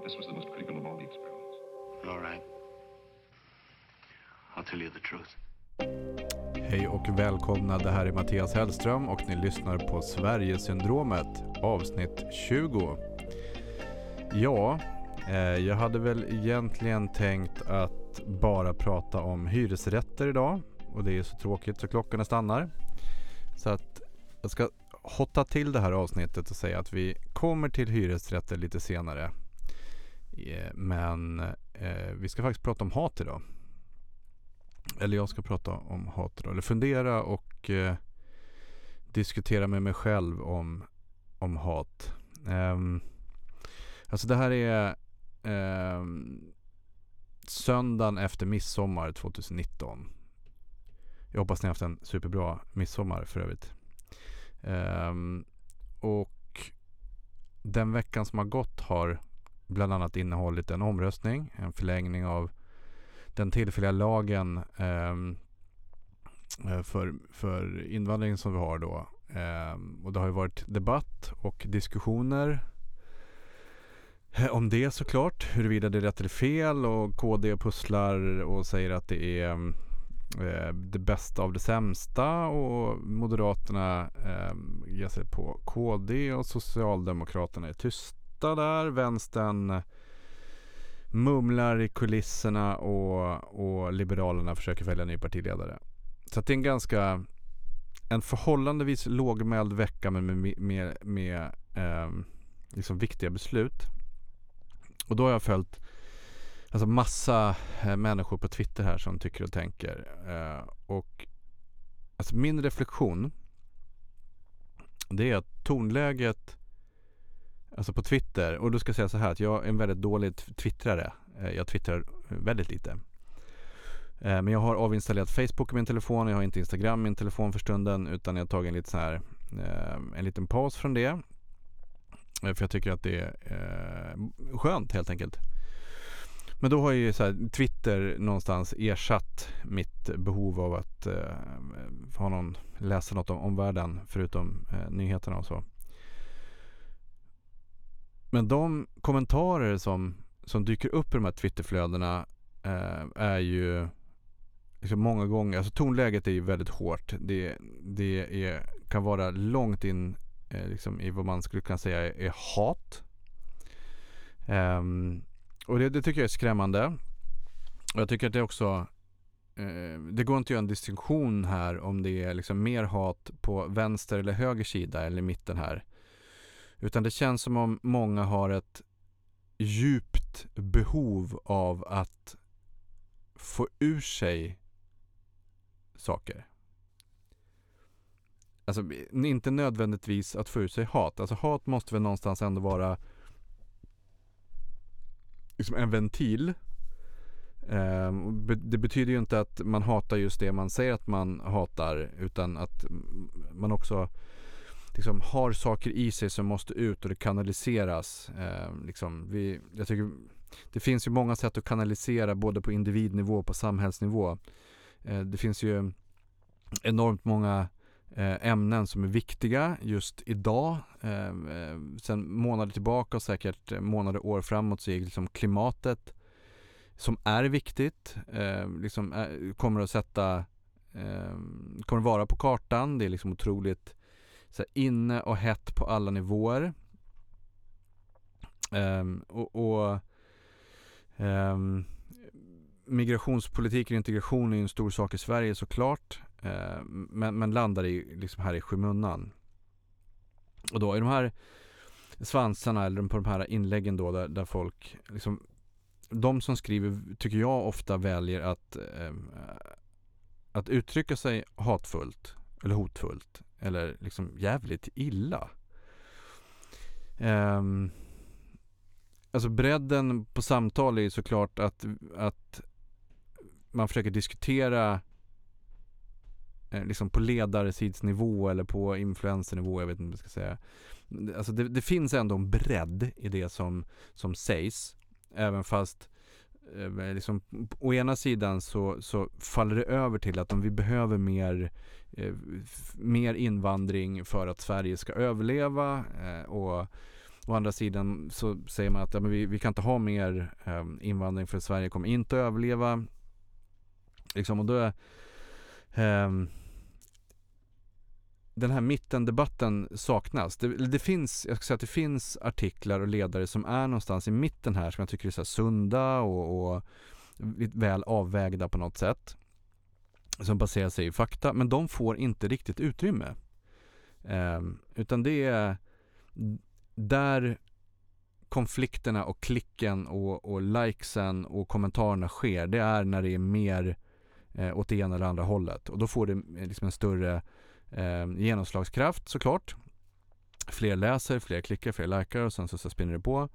But this was the most critical of all the experiments. All right. I'll tell you the truth. Hej och välkomna, det här är Mattias Hellström och ni lyssnar på Sverigesyndromet avsnitt 20. Ja, eh, jag hade väl egentligen tänkt att bara prata om hyresrätter idag och det är så tråkigt så klockorna stannar. Så att jag ska hotta till det här avsnittet och säga att vi kommer till hyresrätter lite senare. Eh, men eh, vi ska faktiskt prata om hat idag. Eller jag ska prata om hat idag. Eller fundera och eh, diskutera med mig själv om, om hat. Ehm, alltså det här är ehm, söndagen efter midsommar 2019. Jag hoppas ni har haft en superbra midsommar för övrigt. Um, och den veckan som har gått har bland annat innehållit en omröstning, en förlängning av den tillfälliga lagen ehm, eh, för, för invandring som vi har då. Eh, och det har ju varit debatt och diskussioner eh, om det såklart, huruvida det är rätt eller fel och KD pusslar och säger att det är eh, det bästa av det sämsta och Moderaterna eh, ger sig på KD och Socialdemokraterna är tysta där. Vänstern mumlar i kulisserna och, och Liberalerna försöker välja ny partiledare. Så det är en ganska, en förhållandevis lågmäld vecka men med, med, med eh, liksom viktiga beslut. Och då har jag följt alltså massa eh, människor på Twitter här som tycker och tänker. Eh, och alltså min reflektion det är att tonläget Alltså på Twitter. Och då ska jag säga så här att jag är en väldigt dålig twittrare. Eh, jag twittrar eh, väldigt lite. Eh, men jag har avinstallerat Facebook i min telefon. Jag har inte Instagram i min telefon för stunden. Utan jag har tagit en, lite så här, en liten paus från det. För jag tycker att det är skönt helt enkelt. Men då har ju så här, Twitter någonstans ersatt mitt behov av att eh, ha någon, läsa något om, om världen förutom eh, nyheterna och så. Men de kommentarer som, som dyker upp i de här Twitterflödena eh, är ju liksom många gånger, alltså tonläget är ju väldigt hårt. Det, det är, kan vara långt in eh, liksom i vad man skulle kunna säga är, är hat. Um, och det, det, tycker jag är skrämmande. Och jag tycker att det också eh, det går inte att göra en distinktion här om det är liksom mer hat på vänster eller höger sida eller mitten här. Utan det känns som om många har ett djupt behov av att få ur sig saker. Alltså inte nödvändigtvis att få ur sig hat. Alltså hat måste väl någonstans ändå vara liksom en ventil. Ehm, det betyder ju inte att man hatar just det man säger att man hatar utan att man också liksom har saker i sig som måste ut och det kanaliseras. Eh, liksom, vi, jag tycker, det finns ju många sätt att kanalisera både på individnivå och på samhällsnivå. Eh, det finns ju enormt många eh, ämnen som är viktiga just idag. Eh, eh sen månader tillbaka och säkert månader år framåt så är liksom klimatet som är viktigt, eh, liksom, är, kommer att sätta, kommer att vara på kartan. Det är liksom otroligt så här, inne och hett på alla nivåer. Um, och, och um, migrationspolitik och integration är en stor sak i Sverige såklart. Uh, men, men landar i, liksom här i skymundan. Och då är de här svansarna eller på de här inläggen då där, där folk liksom de som skriver tycker jag ofta väljer att, eh, att uttrycka sig hatfullt eller hotfullt eller liksom jävligt illa. Um, alltså bredden på samtal är ju såklart att, att man försöker diskutera eh, liksom på ledarsidsnivå eller på influensernivå, jag vet inte vad jag ska säga. Alltså det, det, finns ändå en bredd i det som, som sägs, även fast eh, Eh, eh, liksom, å ena sidan så, så faller det över till att om vi behöver mer eh, mer invandring för att Sverige ska överleva eh, och, Å andra sidan så säger man att ja, men vi, vi kan inte ha mer eh, invandring för Sverige kommer inte att överleva. Liksom, och då är, eh, den här mittendebatten saknas. Det, det, finns, jag ska säga att det finns artiklar och ledare som är någonstans i mitten här som jag tycker är så sunda och, och väl avvägda på något sätt. Som baserar sig i fakta, men de får inte riktigt utrymme. Eh, utan det är där konflikterna och klicken och, och likesen och kommentarerna sker. Det är när det är mer eh, åt det ena eller andra hållet. Och då får det eh, liksom en större eh, genomslagskraft såklart. Fler läser, fler klickar, fler likar och sen så, så spinner det på.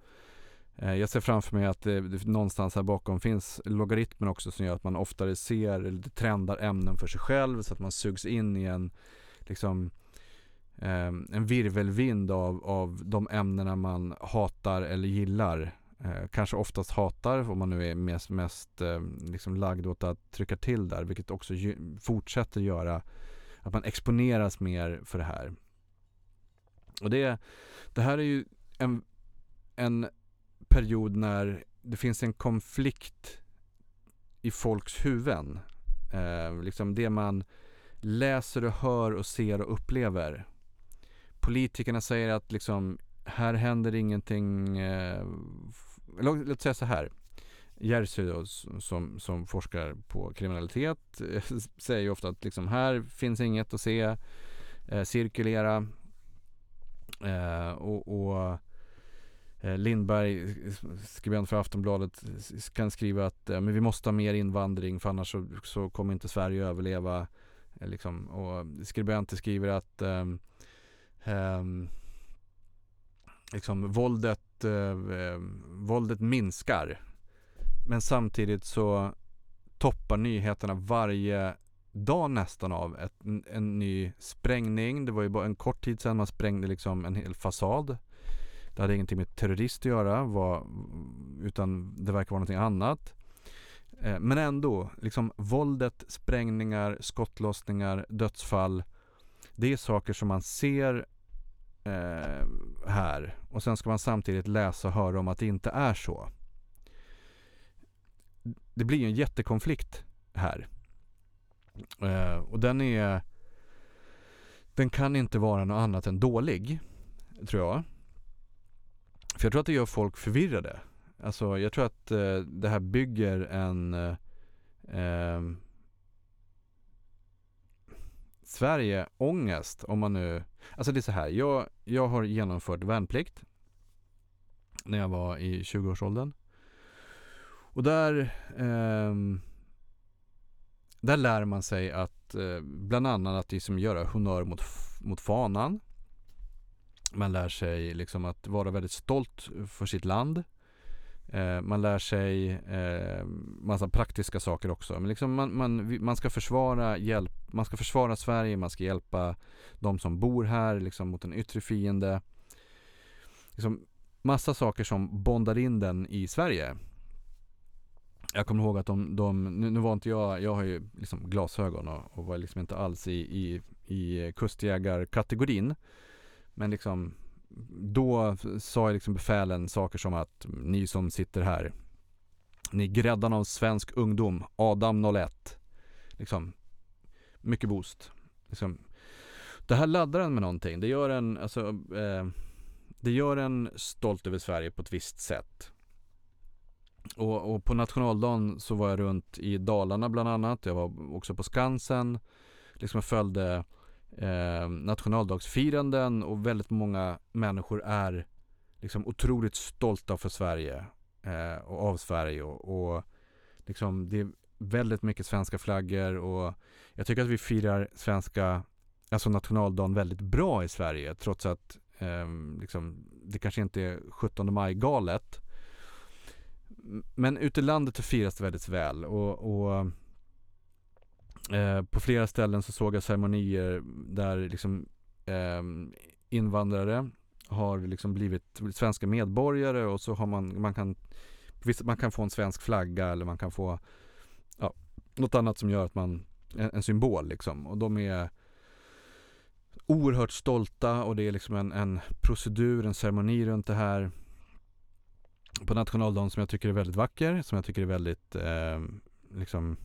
Eh, jag ser framför mig att det, det, någonstans här bakom finns logaritmen också som gör att man oftare ser eller trendar ämnen för sig själv så att man sugs in i en liksom eh, en virvelvind av, av de ämnena man hatar eller gillar. Eh, kanske oftast hatar om man nu är mest, mest eh, liksom lagd åt att trycka till där vilket också fortsätter göra att man exponeras mer för det här. Och det, det här är ju en, en period när det finns en konflikt i folks huvuden. Eh, liksom det man läser och hör och ser och upplever. Politikerna säger att liksom, här händer ingenting. Eh, låt, låt säga så här. Jerzy då, som, som forskar på kriminalitet eh, säger ju ofta att liksom, här finns inget att se, eh, cirkulera eh, och, och eh, Lindberg, skribent för Aftonbladet, kan skriva att eh, men vi måste ha mer invandring för annars så, så kommer inte Sverige överleva. Eh, liksom. Och skribenter skriver att ehm, ehm, liksom, våldet, eh, våldet minskar men samtidigt så toppar nyheterna varje dag nästan av ett, en ny sprängning. Det var ju bara en kort tid sedan man sprängde liksom en hel fasad. Det hade ingenting med terrorist att göra var, utan det verkar vara någonting annat. Eh, men ändå, liksom våldet, sprängningar, skottlossningar, dödsfall. Det är saker som man ser eh, här och sen ska man samtidigt läsa och höra om att det inte är så det blir ju en jättekonflikt här. Eh, och den är Den kan inte vara något annat än dålig, tror jag. För jag tror att det gör folk förvirrade. Alltså jag tror att eh, det här bygger en Eh, eh Sverige ångest om man nu Alltså det är så här, jag, jag har genomfört värnplikt när jag var i 20-årsåldern. Och där, eh, där lär man sig att eh, bland annat att liksom göra honör mot, mot fanan. Man lär sig liksom att vara väldigt stolt för sitt land. Eh, man lär sig eh, massa praktiska saker också. Men liksom man, man, man, ska försvara hjälp, man ska försvara Sverige, man ska hjälpa de som bor här liksom mot en yttre fiende. Liksom massa saker som bondar in den i Sverige. Jag kommer ihåg att de, de nu, nu, var inte jag, jag har ju liksom glasögon och, och var liksom inte alls i, i, i kustjägarkategorin. Men liksom då sa liksom befälen saker som att mm, ni som sitter här, ni gräddan av svensk ungdom, Adam 01. Liksom, mycket boost. Liksom, det här laddar en med någonting. Det gör en, alltså, eh, det gör en stolt över Sverige på ett visst sätt. Och, och, på nationaldagen så var jag runt i Dalarna bland annat. Jag var också på Skansen. Liksom följde eh, nationaldagsfiranden och väldigt många människor är liksom otroligt stolta för Sverige eh, och av Sverige. Och, och liksom det är väldigt mycket svenska flaggor och jag tycker att vi firar svenska, alltså nationaldagen väldigt bra i Sverige trots att eh, liksom, det kanske inte är 17 maj-galet men ute i landet så firas det väldigt väl och, och eh, på flera ställen så såg jag ceremonier där liksom eh, invandrare har liksom blivit svenska medborgare och så har man, man kan man kan få en svensk flagga eller man kan få ja, något annat som gör att man, en, en symbol liksom. Och de är oerhört stolta och det är liksom en, en procedur, en ceremoni runt det här på nationaldagen som jag tycker är väldigt vacker, som jag tycker är väldigt eh, liksom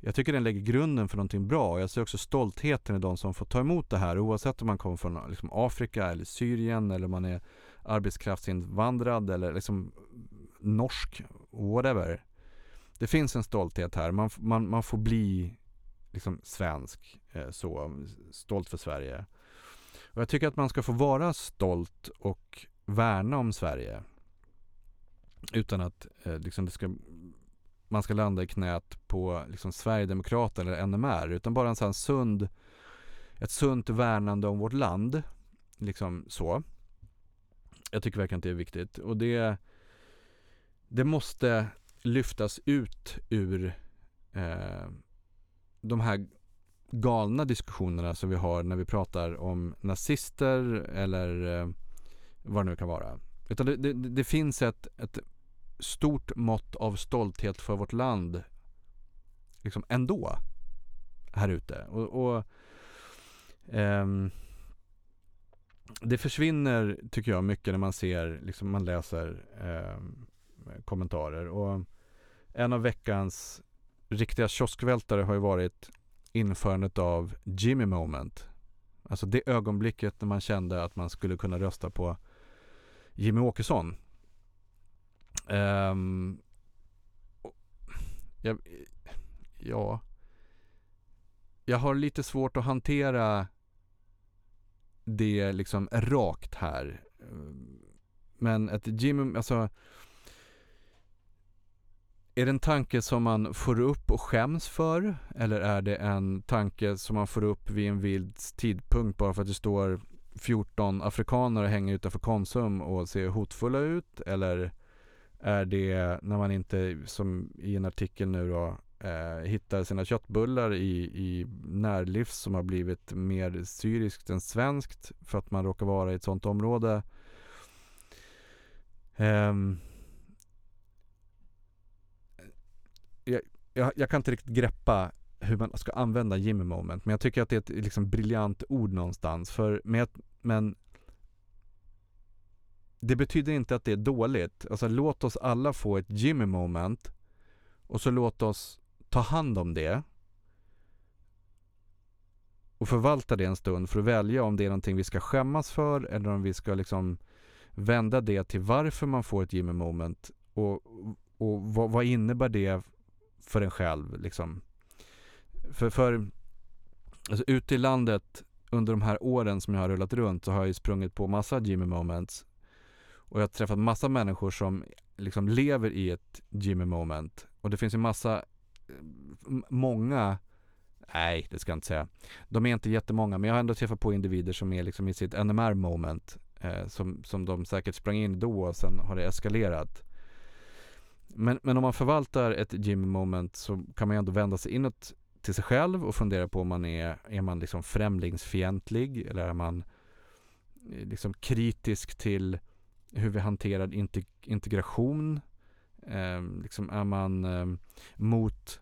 jag tycker den lägger grunden för någonting bra. Jag ser också stoltheten i de som får ta emot det här oavsett om man kommer från liksom Afrika eller Syrien eller om man är arbetskraftsinvandrad eller liksom norsk, whatever. Det finns en stolthet här. Man, man, man får bli liksom svensk, eh, så stolt för Sverige. Och jag tycker att man ska få vara stolt och värna om Sverige. Utan att eh, liksom det ska, man ska landa i knät på liksom Sverigedemokraterna eller NMR. Utan bara en sån sund, ett sunt värnande om vårt land. Liksom så. Jag tycker verkligen att det är viktigt. Och det, det måste lyftas ut ur eh, de här galna diskussionerna som vi har när vi pratar om nazister eller eh, vad det nu kan vara. Utan det, det, det, finns ett, ett stort mått av stolthet för vårt land liksom ändå här ute. Och, och ehm, det försvinner, tycker jag, mycket när man ser, liksom man läser eh, kommentarer. Och en av veckans riktiga kioskvältare har ju varit införandet av Jimmy Moment. Alltså det ögonblicket när man kände att man skulle kunna rösta på Jimmy Åkesson. Um, jag, ja, jag har lite svårt att hantera det liksom rakt här. Men ett Jimmy, alltså är det en tanke som man får upp och skäms för? Eller är det en tanke som man får upp vid en vild tidpunkt bara för att det står 14 afrikaner och hänger utanför Konsum och ser hotfulla ut? Eller är det när man inte, som i en artikel nu då, eh, hittar sina köttbullar i, i närlivs som har blivit mer syriskt än svenskt för att man råkar vara i ett sånt område? Eh, jag, jag, jag, kan inte riktigt greppa hur man ska använda Jimmy moment men jag tycker att det är ett liksom briljant ord någonstans för med, men det betyder inte att det är dåligt. Alltså låt oss alla få ett Jimmy moment och så låt oss ta hand om det och förvalta det en stund för att välja om det är någonting vi ska skämmas för eller om vi ska liksom vända det till varför man får ett Jimmy moment och, och vad, vad innebär det för en själv liksom. För, för alltså, ute i landet under de här åren som jag har rullat runt så har jag ju sprungit på massa Jimmy moments. Och jag har träffat massa människor som liksom lever i ett Jimmy moment. Och det finns ju massa, eh, många, nej det ska jag inte säga. De är inte jättemånga men jag har ändå träffat på individer som är liksom i sitt NMR moment. Eh, som, som de säkert sprang in då och sen har det eskalerat. Men, men om man förvaltar ett Jimmy moment så kan man ju ändå vända sig inåt till sig själv och fundera på om man är, är man liksom främlingsfientlig eller är man eh, liksom kritisk till hur vi hanterar integration? Eh, liksom är man eh, mot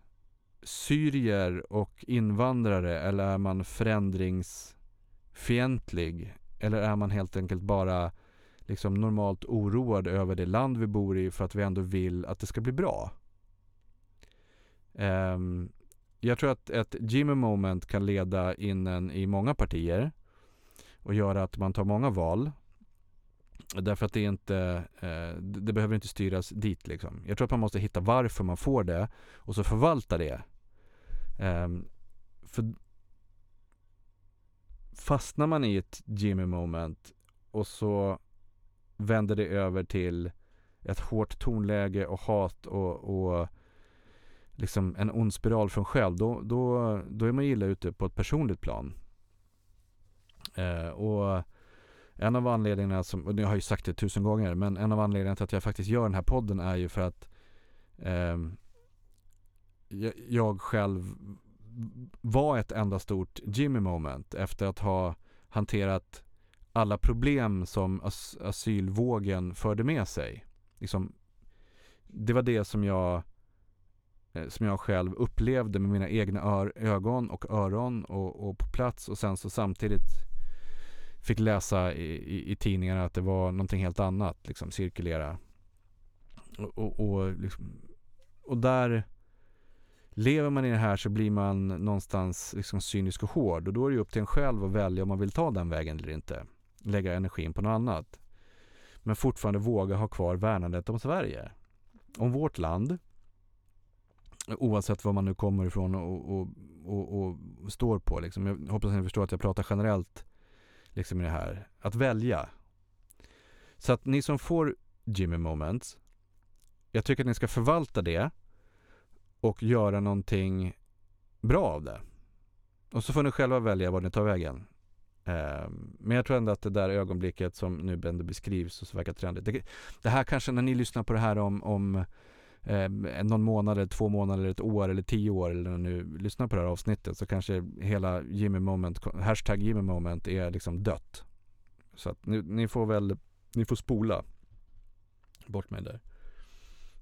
syrier och invandrare eller är man förändringsfientlig? Eller är man helt enkelt bara liksom normalt oroad över det land vi bor i för att vi ändå vill att det ska bli bra. Um, jag tror att ett Jimmy moment kan leda in en i många partier och göra att man tar många val. Därför att det är inte, eh, det behöver inte styras dit liksom. Jag tror att man måste hitta varför man får det och så förvalta det. Ehm, för fastnar man i ett Jimmy moment och så vänder det över till ett hårt tonläge och hat och, och liksom en ond spiral från själv, då, då, då är man illa ute på ett personligt plan. Eh, och en av anledningarna, som, och jag har ju sagt det tusen gånger, men en av anledningarna till att jag faktiskt gör den här podden är ju för att eh, jag själv var ett enda stort Jimmy moment efter att ha hanterat alla problem som as asylvågen förde med sig. Liksom, det var det som jag eh, Eh, som jag själv upplevde med mina egna ögon och öron och, och, på plats och sen så samtidigt fick läsa i, i, i tidningarna att det var någonting helt annat, liksom cirkulera. Och, och, och, liksom, och där lever man i det här så blir man någonstans liksom cynisk och hård och då är det upp till en själv att välja om man vill ta den vägen eller inte. Lägga energin på något annat. Men fortfarande våga ha kvar värnandet om Sverige. Om vårt land. Oavsett var man nu kommer ifrån och, och, och, och står på. Liksom. Jag hoppas att ni förstår att jag pratar generellt liksom i det här. Att välja. Så att ni som får Jimmy Moments. Jag tycker att ni ska förvalta det och göra någonting bra av det. Och så får ni själva välja var ni tar vägen. Eh, men jag tror ändå att det där ögonblicket som nu ändå beskrivs och så verkar trendigt. Det, det, här kanske när ni lyssnar på det här om, om eh, någon månad eller två månader eller ett år eller tio år eller när ni lyssnar på det här avsnittet så kanske hela Jimmy moment, hashtag Jimmy moment är liksom dött. Så att ni, ni får väl, ni får spola bort mig där.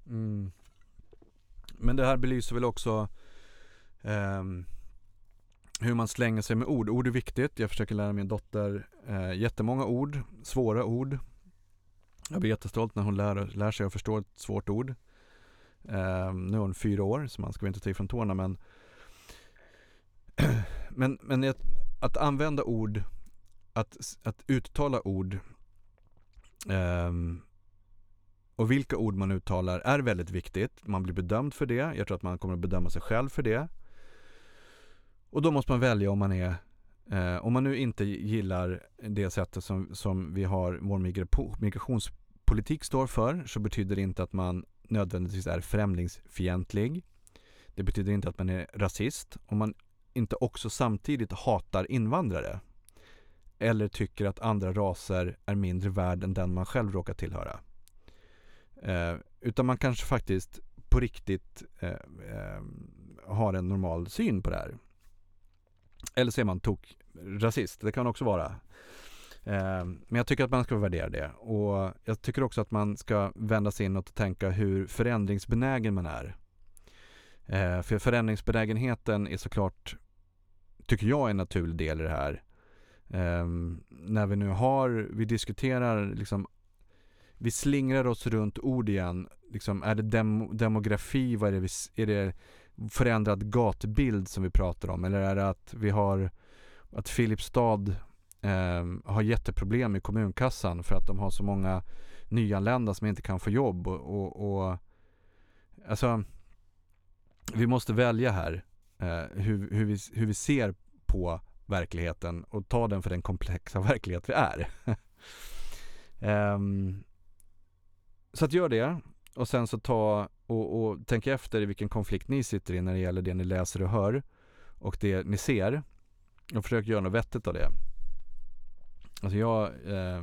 Mm. Men det här belyser väl också um, hur man slänger sig med ord. Ord är viktigt. Jag försöker lära min dotter eh, jättemånga ord, svåra ord. Jag blir jättestolt när hon lär, lär sig att förstå ett svårt ord. Eh, nu är hon fyra år, så man ska inte ta ifrån tårna, men men, men att, att använda ord, att, att uttala ord eh, och vilka ord man uttalar är väldigt viktigt. Man blir bedömd för det. Jag tror att man kommer att bedöma sig själv för det. Och då måste man välja om man är eh, om man nu inte gillar det sättet som, som vi har vår migrationspolitik står för så betyder det inte att man nödvändigtvis är främlingsfientlig. Det betyder inte att man är rasist. Om man inte också samtidigt hatar invandrare eller tycker att andra raser är mindre värd än den man själv råkar tillhöra. Eh, utan man kanske faktiskt på riktigt eh, eh, har en normal syn på det här. Eller så är man tok rasist. Det kan också vara. Ehm, men jag tycker att man ska värdera det. Och jag tycker också att man ska vända sig inåt och tänka hur förändringsbenägen man är. Ehm, för förändringsbenägenheten är såklart, tycker jag, en naturlig del i det här. Ehm, när vi nu har, vi diskuterar liksom vi slingrar oss runt ord igen. Liksom, är det dem demografi? Vad är, det vi, är det förändrad gatubild som vi pratar om? Eller är det att vi har att Filipstad eh, har jätteproblem i kommunkassan för att de har så många nyanlända som inte kan få jobb och, och, och alltså vi måste välja här eh, hur, hur, vi, hur vi ser på verkligheten och ta den för den komplexa verklighet vi är. um, så att gör det och sen så ta och, och tänk efter i vilken konflikt ni sitter i när det gäller det ni läser och hör och det ni ser och försök göra något vettigt av det. Alltså jag, eh,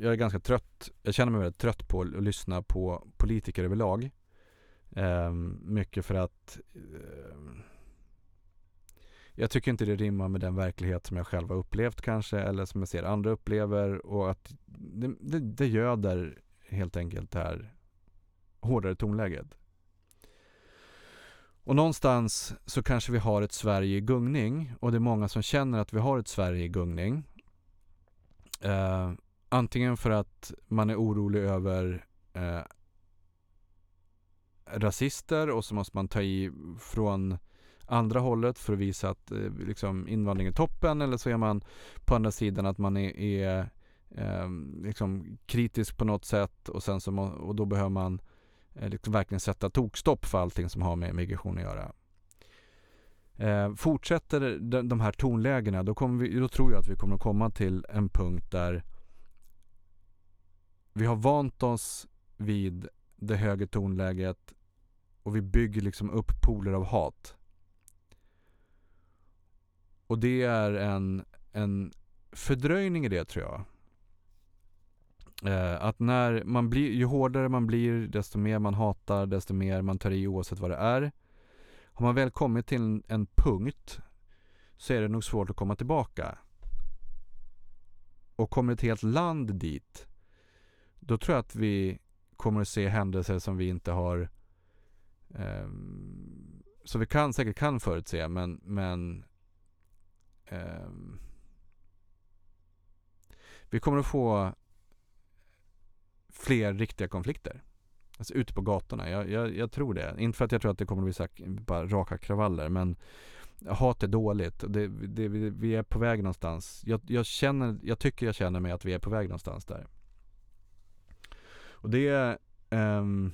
jag är ganska trött, jag känner mig väldigt trött på att lyssna på politiker överlag. Eh, mycket för att eh, jag tycker inte det rimmar med den verklighet som jag själv har upplevt kanske eller som jag ser andra upplever och att det, det, det göder helt enkelt det här hårdare tonläget. Och någonstans så kanske vi har ett Sverige i gungning och det är många som känner att vi har ett Sverige i gungning. Eh, antingen för att man är orolig över eh, rasister och så måste man ta i från andra hållet för att visa att eh, liksom invandring är toppen eller så är man på andra sidan att man är, är eh, liksom kritisk på något sätt och sen så må, och då behöver man eh, liksom verkligen sätta tokstopp för allting som har med migration att göra. Eh, fortsätter de, de här tonlägena då, kommer vi, då tror jag att vi kommer att komma till en punkt där vi har vant oss vid det högre tonläget och vi bygger liksom upp poler av hat. Och det är en, en fördröjning i det tror jag. Eh, att när man blir, ju hårdare man blir, desto mer man hatar, desto mer man tar i oavsett vad det är. Har man väl kommit till en, en punkt så är det nog svårt att komma tillbaka. Och kommer ett helt land dit, då tror jag att vi kommer att se händelser som vi inte har eh, som vi kan säkert kan förutse men, men eh, vi kommer att få fler riktiga konflikter. Alltså ute på gatorna. Jag, jag, jag, tror det. Inte för att jag tror att det kommer att bli så här, bara raka kravaller men hat är dåligt. Det, det, vi är på väg någonstans. Jag, jag, känner, jag tycker jag känner mig att vi är på väg någonstans där. Och det är um,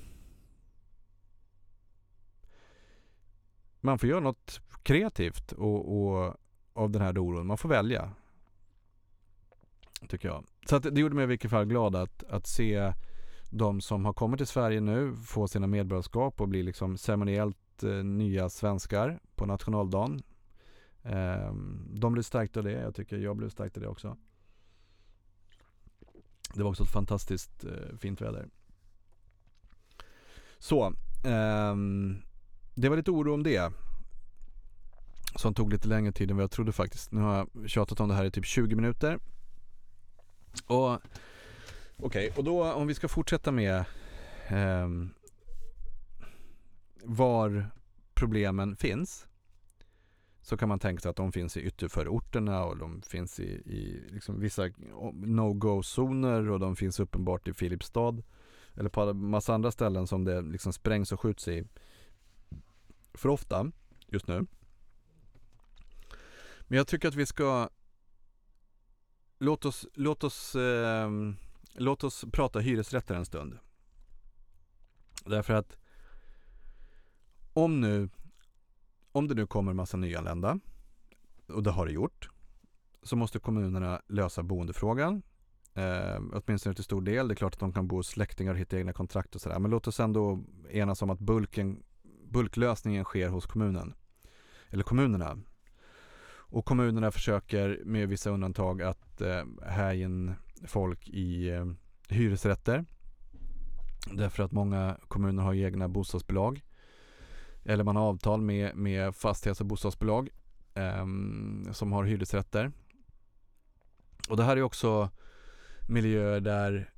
Man får göra något kreativt och, och av den här oron. Man får välja. Tycker jag. Så att det gjorde mig i vilket fall glad att, att se de som har kommit till Sverige nu får sina medborgarskap och blir liksom ceremoniellt eh, nya svenskar på nationaldagen. Eh, de blev stärkta av det. Jag tycker jag blev stärkt av det också. Det var också ett fantastiskt eh, fint väder. Så, ehm, det var lite oro om det. Som tog lite längre tid än vad jag trodde faktiskt. Nu har jag tjatat om det här i typ 20 minuter. Och Okej, okay, och då om vi ska fortsätta med eh, var problemen finns. Så kan man tänka sig att de finns i ytterförorterna och de finns i, i liksom vissa no-go-zoner och de finns uppenbart i Filipstad. Eller på massa andra ställen som det liksom sprängs och skjuts i för ofta just nu. Men jag tycker att vi ska Låt oss, låt oss, eh, låt oss prata hyresrätter en stund. Därför att om nu om det nu kommer massa nyanlända och det har det gjort så måste kommunerna lösa boendefrågan. Eh, åtminstone till stor del. Det är klart att de kan bo hos släktingar och hitta egna kontrakt och sådär. Men låt oss ändå enas om att bulken, bulklösningen sker hos kommunen. Eller kommunerna. Och kommunerna försöker med vissa undantag att eh, här in folk i eh, hyresrätter. Därför att många kommuner har egna bostadsbolag. Eller man har avtal med, med fastighets och bostadsbolag eh, som har hyresrätter. Och det här är också miljöer där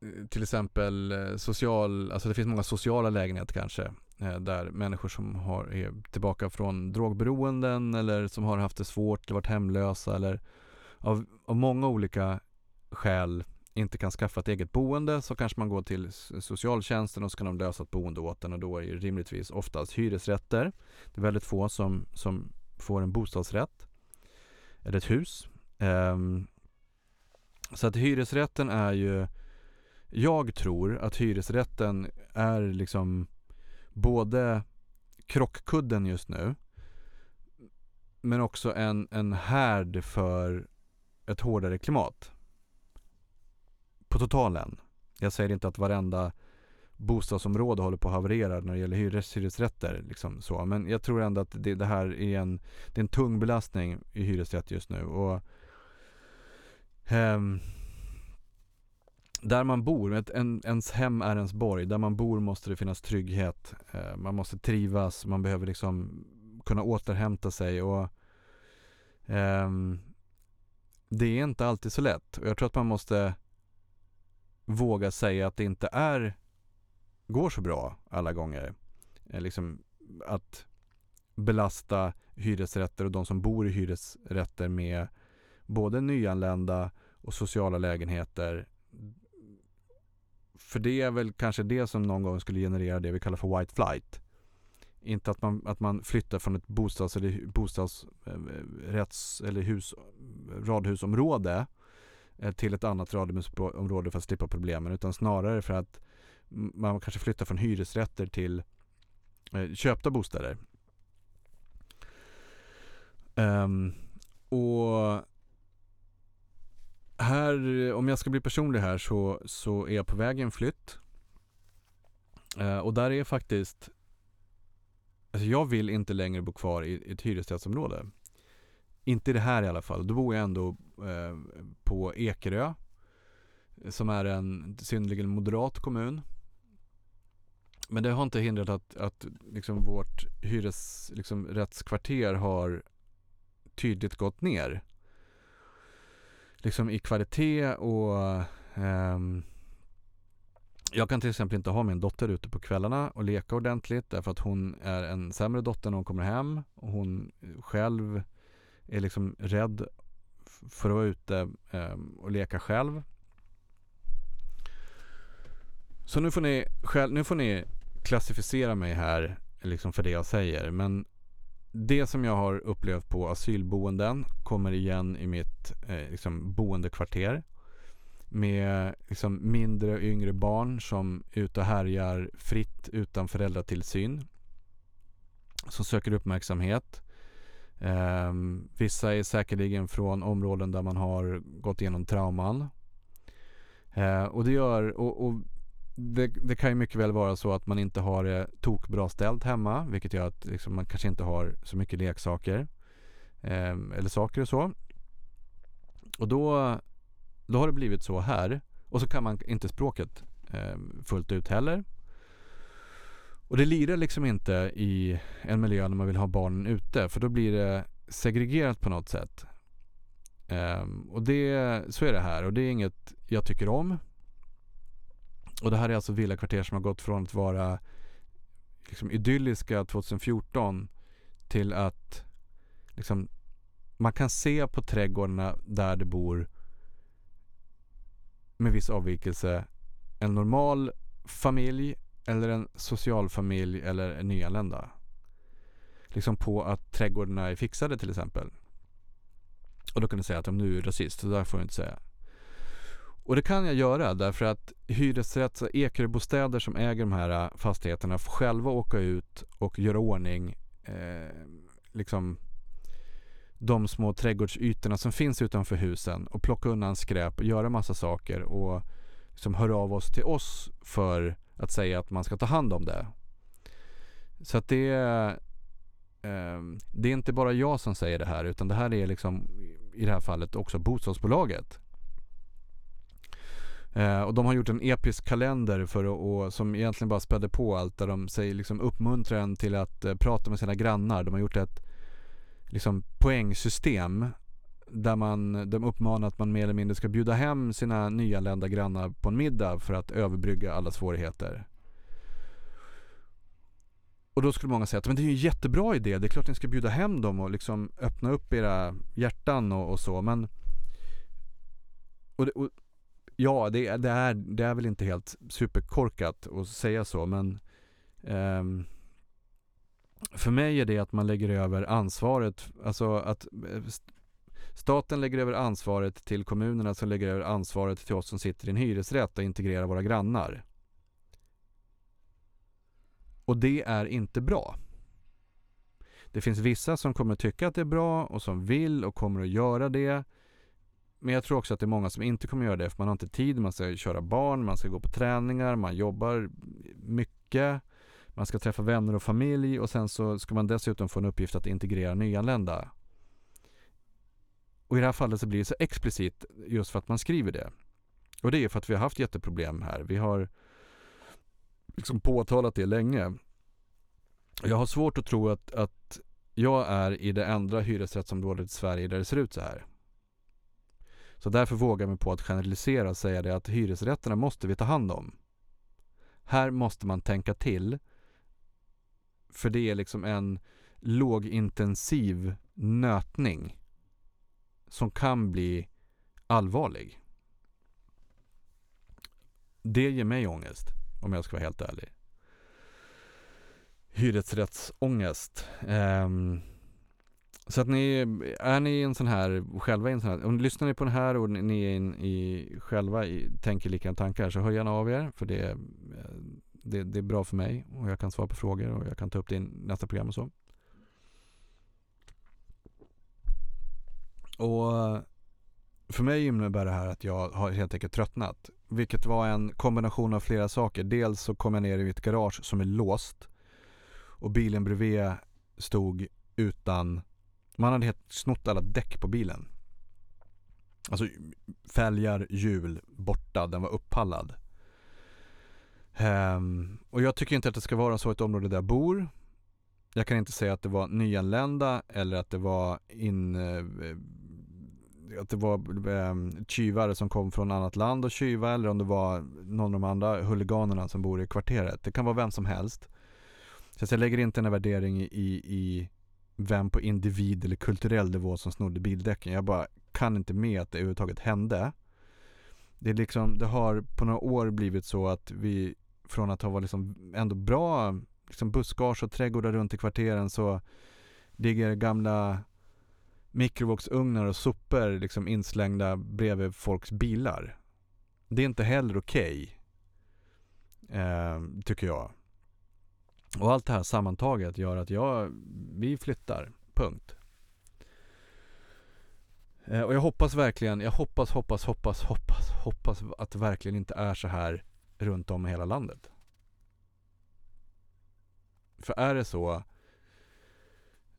eh, till exempel eh, social, alltså det finns många sociala lägenheter kanske eh, där människor som har, är tillbaka från drogberoenden eller som har haft det svårt eller varit hemlösa eller av, av många olika skäl inte kan skaffa ett eget boende så kanske man går till socialtjänsten och så kan de lösa ett boende åt en och då är det rimligtvis oftast hyresrätter. Det är väldigt få som, som får en bostadsrätt eller ett hus. Um, så att hyresrätten är ju jag tror att hyresrätten är liksom både krockkudden just nu men också en, en härd för ett hårdare klimat. På totalen. Jag säger inte att varenda bostadsområde håller på att haverera när det gäller hyres, hyresrätter. Liksom så. Men jag tror ändå att det, det, här är en, det är en tung belastning i hyresrätt just nu. Och, um, där man bor, ett, en, ens hem är ens borg. Där man bor måste det finnas trygghet. Eh, man måste trivas, man behöver liksom kunna återhämta sig och eh, det är inte alltid så lätt. Och jag tror att man måste våga säga att det inte är går så bra alla gånger. Eh, liksom att belasta hyresrätter och de som bor i hyresrätter med både nyanlända och sociala lägenheter för det är väl kanske det som någon gång skulle generera det vi kallar för white flight. Inte att man, att man flyttar från ett bostads eller bostadsrätts eh, eh, eller hus, radhusområde eh, Eh, till ett annat radhusområde för att slippa problemen utan snarare för att man kanske flyttar från hyresrätter till eh, köpta bostäder. Um, och här, om jag ska bli personlig här så, så är jag på väg en flytt. Uh, och där är faktiskt, alltså jag vill inte längre bo kvar i, ett hyresrättsområde. Inte i det här i alla fall. Då bor jag ändå eh, på Ekerö. Som är en synnerligen moderat kommun. Men det har inte hindrat att, att liksom vårt hyresrättskvarter liksom, har tydligt gått ner liksom i kvalitet och eh, jag kan till exempel inte ha min dotter ute på kvällarna och leka ordentligt därför att hon är en sämre dotter när hon kommer hem och hon själv är liksom rädd för att vara ute eh, och leka själv. Så nu får ni, själv, nu får ni klassificera mig här liksom för det jag säger. Men det som jag har upplevt på asylboenden kommer igen i mitt eh, liksom boendekvarter. Med liksom mindre och yngre barn som är ute och härjar fritt utan föräldratillsyn. Som söker uppmärksamhet. Eh, vissa är säkerligen från områden där man har gått igenom trauman. Eh, och det gör, och, och det, det, kan ju mycket väl vara så att man inte har det tokbra ställt hemma, vilket gör att liksom, man kanske inte har så mycket leksaker eh, eller saker och så. Och då, då har det blivit så här. Och så kan man inte språket eh, fullt ut heller. Och det lirar liksom inte i en miljö där man vill ha barnen ute, för då blir det segregerat på något sätt. Um, och det, så är det här och det är inget jag tycker om. Och det här är alltså villakvarter som har gått från att vara liksom idylliska 2014 till att liksom, man kan se på trädgårdarna där det bor med viss avvikelse en normal familj eller en social familj eller en nyanlända. Liksom på att trädgårdarna är fixade till exempel. Och då kan du säga att om nu är rasist, så där får du inte säga. Och det kan jag göra därför att hyresrätts och Ekeröbostäder som äger de här äh, fastigheterna får själva åka ut och göra ordning eh, liksom de små trädgårdsytorna som finns utanför husen och plocka undan skräp och göra massa saker och liksom höra av oss till oss för att säga att man ska ta hand om det. Så att det är, eh, det är inte bara jag som säger det här utan det här är liksom i det här fallet också bostadsbolaget. Eh, och de har gjort en episk kalender för att, och, som egentligen bara spädde på allt där de säger, liksom uppmuntrar en till att eh, prata med sina grannar. De har gjort ett liksom, poängsystem där man, de uppmanar att man mer eller mindre ska bjuda hem sina nyanlända grannar på en middag för att överbrygga alla svårigheter. Och då skulle många säga att men det är ju en jättebra idé, det är klart ni ska bjuda hem dem och liksom öppna upp era hjärtan och, och så men och, det, och Ja, det, det, är, det är väl inte helt superkorkat att säga så, men um, för mig är det att man lägger över ansvaret, alltså att eh, staten lägger över ansvaret till kommunerna som lägger över ansvaret till oss som sitter i en hyresrätt och integrerar våra grannar. Och det är inte bra. Det finns vissa som kommer tycka att det är bra och som vill och kommer att göra det. Men jag tror också att det är många som inte kommer göra det för man har inte tid, man ska köra barn, man ska gå på träningar, man jobbar mycket, man ska träffa vänner och familj och sen så ska man dessutom få en uppgift att integrera nyanlända. Och i det här fallet så blir det så explicit just för att man skriver det. Och det är för att vi har haft jätteproblem här. Vi har liksom påtalat det länge. Jag har svårt att tro att, att jag är i det enda hyresrättsområdet i Sverige där det ser ut så här. Så därför vågar jag mig på att generalisera och säga det att hyresrätterna måste vi ta hand om. Här måste man tänka till. För det är liksom en lågintensiv nötning som kan bli allvarlig. Det ger mig ångest, om jag ska vara helt ärlig. Hyresrättsångest. Um, så att ni, är ni en sån här, själva i en sån här, om lyssnar på den här och ni är in i, själva i, tänker likadana tankar så hör gärna av er för det, eh, det, det är bra för mig och jag kan svara på frågor och jag kan ta upp det i nästa program och så. Och för mig innebär det här att jag har helt enkelt tröttnat. Vilket var en kombination av flera saker. Dels så kom jag ner i mitt garage som är låst och bilen bredvid stod utan man hade helt snott alla däck på bilen. Alltså fälgar, hjul borta, den var uppallad. Um, och jag tycker inte att det ska vara så i ett område där jag bor. Jag kan inte säga att det var nyanlända eller att det var in, uh, att det var eh, tjuvar som kom från annat land och tjuva eller om det var någon av de andra huliganerna som bor i kvarteret. Det kan vara vem som helst. Så jag lägger inte en värdering i, i vem på individ eller kulturell nivå som snodde bildäcken. Jag bara kan inte med att det överhuvudtaget hände. Det, är liksom, det har på några år blivit så att vi från att ha varit liksom ändå bra liksom buskage och trädgårdar runt i kvarteren så ligger gamla mikrovågsugnar och sopor liksom inslängda bredvid folks bilar. Det är inte heller okej. Okay, eh, tycker jag. Och allt det här sammantaget gör att jag, vi flyttar. Punkt. Eh, och jag hoppas verkligen, jag hoppas, hoppas, hoppas, hoppas, hoppas att det verkligen inte är så här runt om i hela landet. För är det så,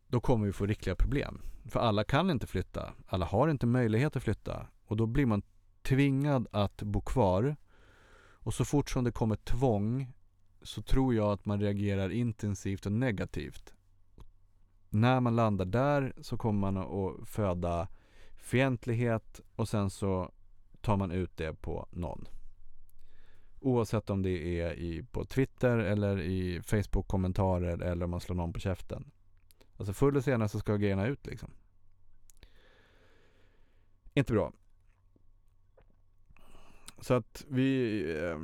då kommer vi få riktiga problem. För alla kan inte flytta, alla har inte möjlighet att flytta och då blir man tvingad att bo kvar. Och så fort som det kommer tvång så tror jag att man reagerar intensivt och negativt. När man landar där så kommer man att föda fientlighet och sen så tar man ut det på någon. Oavsett om det är i, på Twitter eller i Facebook-kommentarer eller om man slår någon på käften. Alltså förr eller senare så ska grejerna ut liksom. Inte bra. Så att vi... Eh,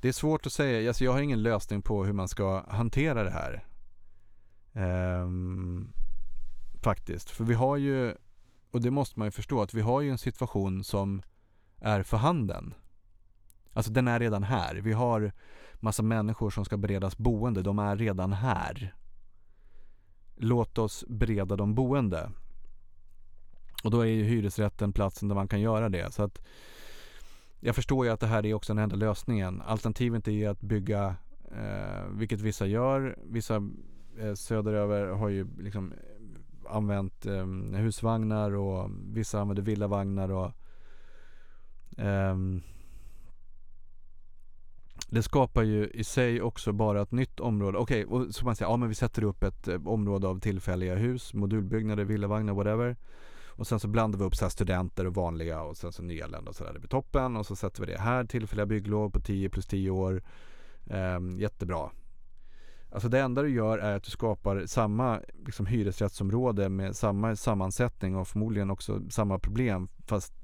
det är svårt att säga. Alltså jag har ingen lösning på hur man ska hantera det här. Eh, faktiskt. För vi har ju, och det måste man ju förstå, att vi har ju en situation som är för handen. Alltså den är redan här. Vi har massa människor som ska beredas boende. De är redan här. Låt oss bereda de boende. Och då är ju hyresrätten platsen där man kan göra det. Så att jag förstår ju att det här är också den enda lösningen. Alternativet är ju att bygga, eh, vilket vissa gör. Vissa eh, söderöver har ju liksom eh, använt eh, husvagnar och vissa använder villavagnar och eh, det skapar ju i sig också bara ett nytt område. Okej, okay, så man säger, ja men vi sätter upp ett eh, område av tillfälliga hus, modulbyggnader, villavagnar, whatever. Och sen så blandar vi upp så studenter och vanliga och sen så nyanlända och sådär. Det blir toppen och så sätter vi det här, tillfälliga bygglov på 10 plus 10 år. Ehm, jättebra. Alltså det enda du gör är att du skapar samma liksom, hyresrättsområde med samma sammansättning och förmodligen också samma problem fast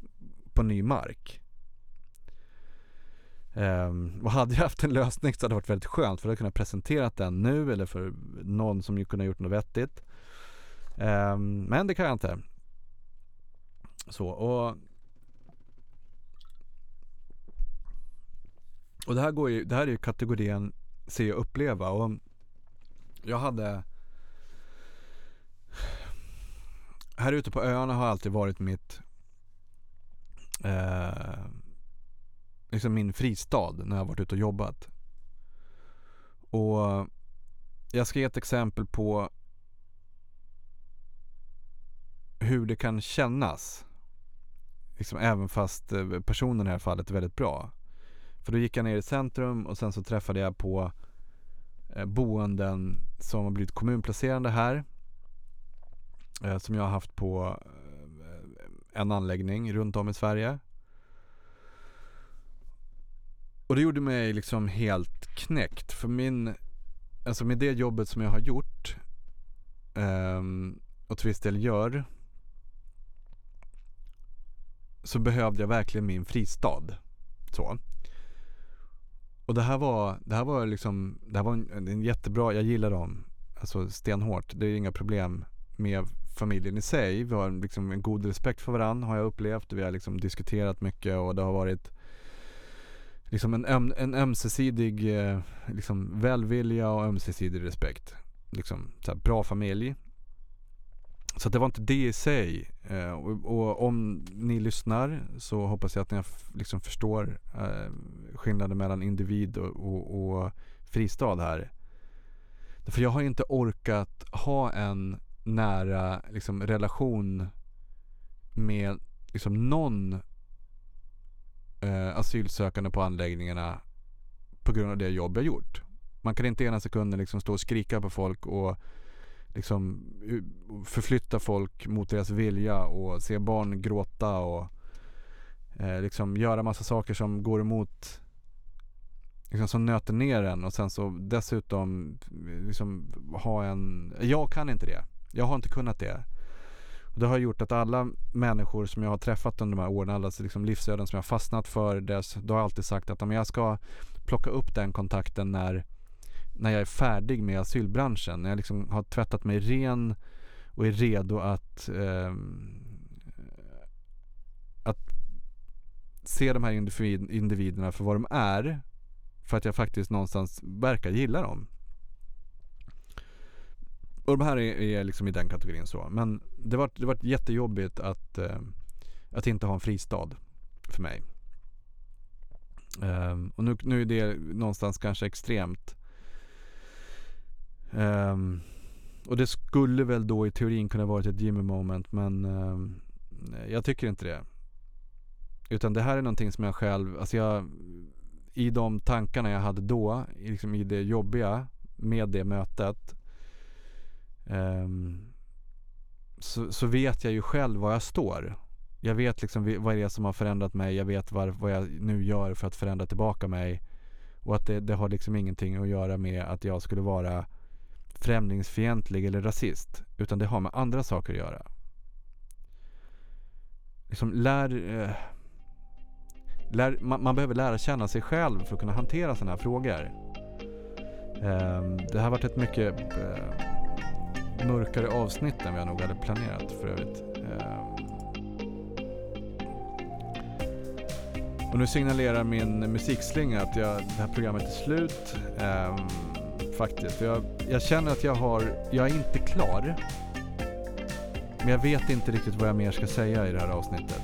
på ny mark. Um, och hade jag haft en lösning så hade det varit väldigt skönt för att kunna presentera den nu eller för någon som kunde ha gjort något vettigt. Um, men det kan jag inte. Så och Och det här, går ju, det här är ju kategorin se och uppleva och jag hade Här ute på öarna har alltid varit mitt eh, liksom min fristad när jag varit ute och jobbat. Och jag ska ge ett exempel på hur det kan kännas. Liksom även fast eh, personen i det här fallet är väldigt bra. För då gick jag ner i centrum och sen så träffade jag på eh, boenden som har blivit kommunplacerande här. Eh, som jag har haft på en anläggning runt om i Sverige. Och det gjorde mig liksom helt knäckt. För min, alltså med det jobbet som jag har gjort um, och till viss del gör så behövde jag verkligen min fristad. Så. Och det här var, det här var liksom, det här var en, en jättebra, jag gillar dem, alltså stenhårt. Det är inga problem med familjen i sig. Vi har liksom en god respekt för varandra har jag upplevt. Vi har liksom diskuterat mycket och det har varit liksom en, öm, en ömsesidig eh, liksom välvilja och ömsesidig respekt. Liksom så bra familj. Så det var inte det i sig. Eh, och, och, om ni lyssnar så hoppas jag att ni liksom förstår eh, skillnaden mellan individ och, och, och fristad här. För jag har inte orkat ha en nära liksom, relation med liksom, någon eh, asylsökande på anläggningarna på grund av det jobb jag gjort. Man kan inte ena sekunden liksom stå och skrika på folk och liksom förflytta folk mot deras vilja och se barn gråta och eh, liksom göra massa saker som går emot liksom som nöter ner en och sen så dessutom liksom ha en, jag kan inte det. Jag har inte kunnat det. Och det har gjort att alla människor som jag har träffat under de här åren, alla liksom livsöden som jag har fastnat för, dess, då har jag alltid sagt att om jag ska plocka upp den kontakten när, när jag är färdig med asylbranschen, när jag liksom har tvättat mig ren och är redo att, eh, att se de här individ, individerna för vad de är för att jag faktiskt någonstans verkar gilla dem. Och de här är, är liksom i den kategorin så. Men det var, det var jättejobbigt att, eh, att inte ha en fristad för mig. Um, och nu, nu är det någonstans kanske extremt. Um, och det skulle väl då i teorin kunna varit ett Jimmy moment men um, jag tycker inte det. Utan det här är någonting som jag själv, alltså jag i de tankarna jag hade då, liksom i det jobbiga med det mötet um, så, så, vet jag ju själv var jag står. Jag vet liksom vad det är som har förändrat mig. Jag vet var, vad jag nu gör för att förändra tillbaka mig. Och att det, det har liksom ingenting att göra med att jag skulle vara främlingsfientlig eller rasist. Utan det har med andra saker att göra. Liksom lär... Eh, lär, man, man, behöver lära känna sig själv för att kunna hantera sådana här frågor. Eh, det har varit ett mycket Eh, mörkare avsnitt än vi nog hade planerat för övrigt. Ehm. Och nu signalerar min musikslinga att jag, det här programmet är slut. Ehm, faktiskt. Jag, jag känner att jag har, jag är inte klar. Men jag vet inte riktigt vad jag mer ska säga i det här avsnittet.